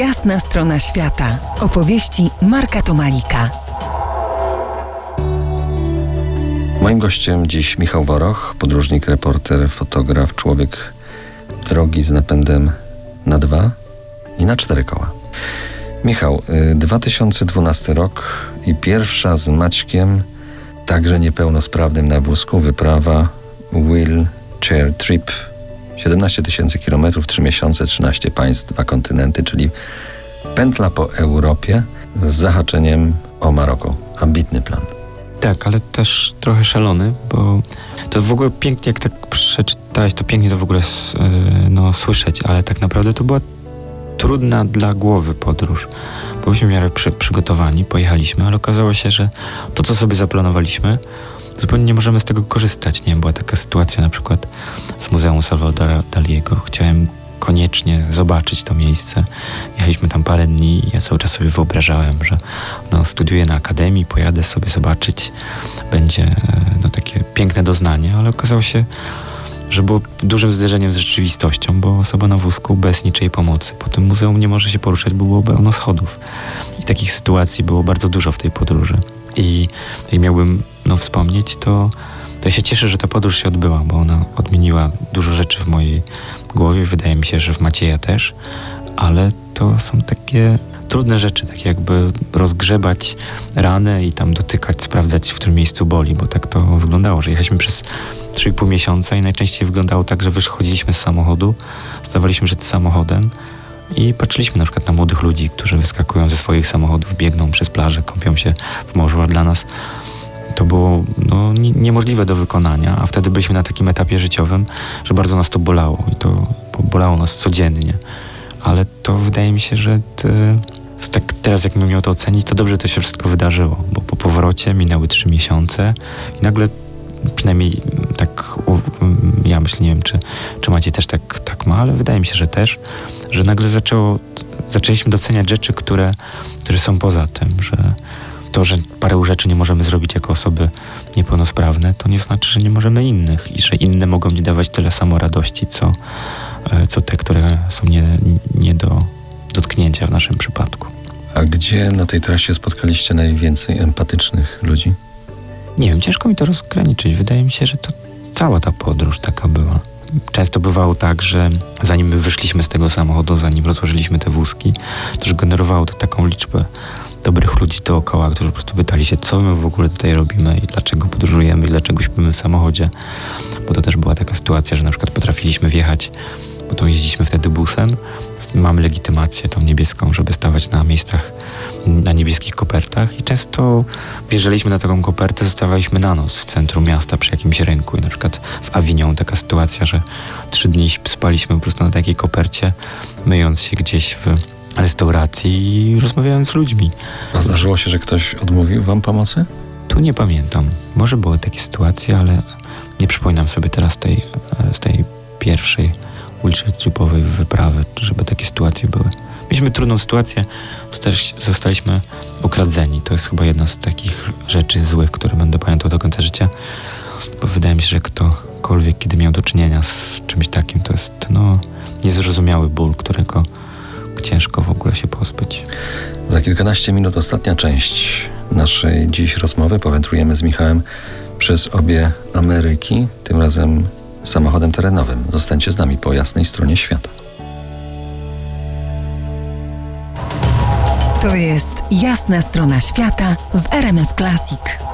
Jasna strona świata. Opowieści Marka Tomalika. Moim gościem dziś Michał Woroch, podróżnik, reporter, fotograf, człowiek drogi z napędem na dwa i na cztery koła. Michał, 2012 y, rok i pierwsza z Maćkiem, także niepełnosprawnym na wózku, wyprawa Wheelchair Trip 17 tysięcy kilometrów, 3 miesiące, 13 państw, dwa kontynenty, czyli pętla po Europie z zahaczeniem o Maroko. Ambitny plan. Tak, ale też trochę szalony, bo to w ogóle pięknie, jak tak przeczytałeś, to pięknie to w ogóle e, no, słyszeć, ale tak naprawdę to była trudna dla głowy podróż. Byliśmy w miarę przy, przygotowani, pojechaliśmy, ale okazało się, że to, co sobie zaplanowaliśmy, zupełnie nie możemy z tego korzystać. Nie była taka sytuacja na przykład z Muzeum Salvadora Daliego. Chciałem koniecznie zobaczyć to miejsce. Jechaliśmy tam parę dni i ja cały czas sobie wyobrażałem, że no, studiuję na akademii, pojadę sobie zobaczyć. Będzie e, no, takie piękne doznanie, ale okazało się, że było dużym zderzeniem z rzeczywistością, bo osoba na wózku bez niczej pomocy. Po tym muzeum nie może się poruszać, bo było pełno schodów. I takich sytuacji było bardzo dużo w tej podróży. I, i miałbym wspomnieć, to, to ja się cieszę, że ta podróż się odbyła, bo ona odmieniła dużo rzeczy w mojej głowie. Wydaje mi się, że w Macieja też, ale to są takie trudne rzeczy, tak jakby rozgrzebać ranę i tam dotykać, sprawdzać, w którym miejscu boli, bo tak to wyglądało, że jechaliśmy przez 3,5 miesiąca i najczęściej wyglądało tak, że wychodziliśmy z samochodu, zdawaliśmy rzecz samochodem i patrzyliśmy na przykład na młodych ludzi, którzy wyskakują ze swoich samochodów, biegną przez plażę, kąpią się w morzu, a dla nas to było no, niemożliwe do wykonania, a wtedy byliśmy na takim etapie życiowym, że bardzo nas to bolało i to bolało nas codziennie. Ale to wydaje mi się, że te, tak teraz jakbym miał to ocenić, to dobrze to się wszystko wydarzyło, bo po powrocie minęły trzy miesiące i nagle przynajmniej tak ja myślę, nie wiem, czy, czy macie też tak, tak ma, ale wydaje mi się, że też, że nagle zaczęło, zaczęliśmy doceniać rzeczy, które, które są poza tym, że to, że parę rzeczy nie możemy zrobić jako osoby niepełnosprawne, to nie znaczy, że nie możemy innych i że inne mogą nie dawać tyle samo radości, co, e, co te, które są nie, nie do dotknięcia w naszym przypadku. A gdzie na tej trasie spotkaliście najwięcej empatycznych ludzi? Nie wiem, ciężko mi to rozgraniczyć. Wydaje mi się, że to cała ta podróż taka była. Często bywało tak, że zanim my wyszliśmy z tego samochodu, zanim rozłożyliśmy te wózki, to już generowało to taką liczbę dobrych ludzi dookoła, którzy po prostu pytali się, co my w ogóle tutaj robimy i dlaczego podróżujemy i dlaczego śpimy w samochodzie. Bo to też była taka sytuacja, że na przykład potrafiliśmy wjechać bo to jeździliśmy wtedy busem. Mamy legitymację tą niebieską, żeby stawać na miejscach na niebieskich kopertach i często wjeżdżaliśmy na taką kopertę, zostawaliśmy na noc w centrum miasta przy jakimś rynku i na przykład w Avignon taka sytuacja, że trzy dni spaliśmy po prostu na takiej kopercie, myjąc się gdzieś w restauracji i rozmawiając z ludźmi. A zdarzyło się, że ktoś odmówił wam pomocy? Tu nie pamiętam. Może były takie sytuacje, ale nie przypominam sobie teraz tej, z tej pierwszej wheelchair-tripowej wyprawy, żeby takie sytuacje były. Mieliśmy trudną sytuację, zostaliśmy ukradzeni. To jest chyba jedna z takich rzeczy złych, które będę pamiętał do końca życia, bo wydaje mi się, że ktokolwiek, kiedy miał do czynienia z czymś takim, to jest no, niezrozumiały ból, którego ciężko w ogóle się pozbyć. Za kilkanaście minut ostatnia część naszej dziś rozmowy. Powędrujemy z Michałem przez obie Ameryki, tym razem samochodem terenowym. Zostańcie z nami po jasnej stronie świata. To jest jasna strona świata w RMS Classic.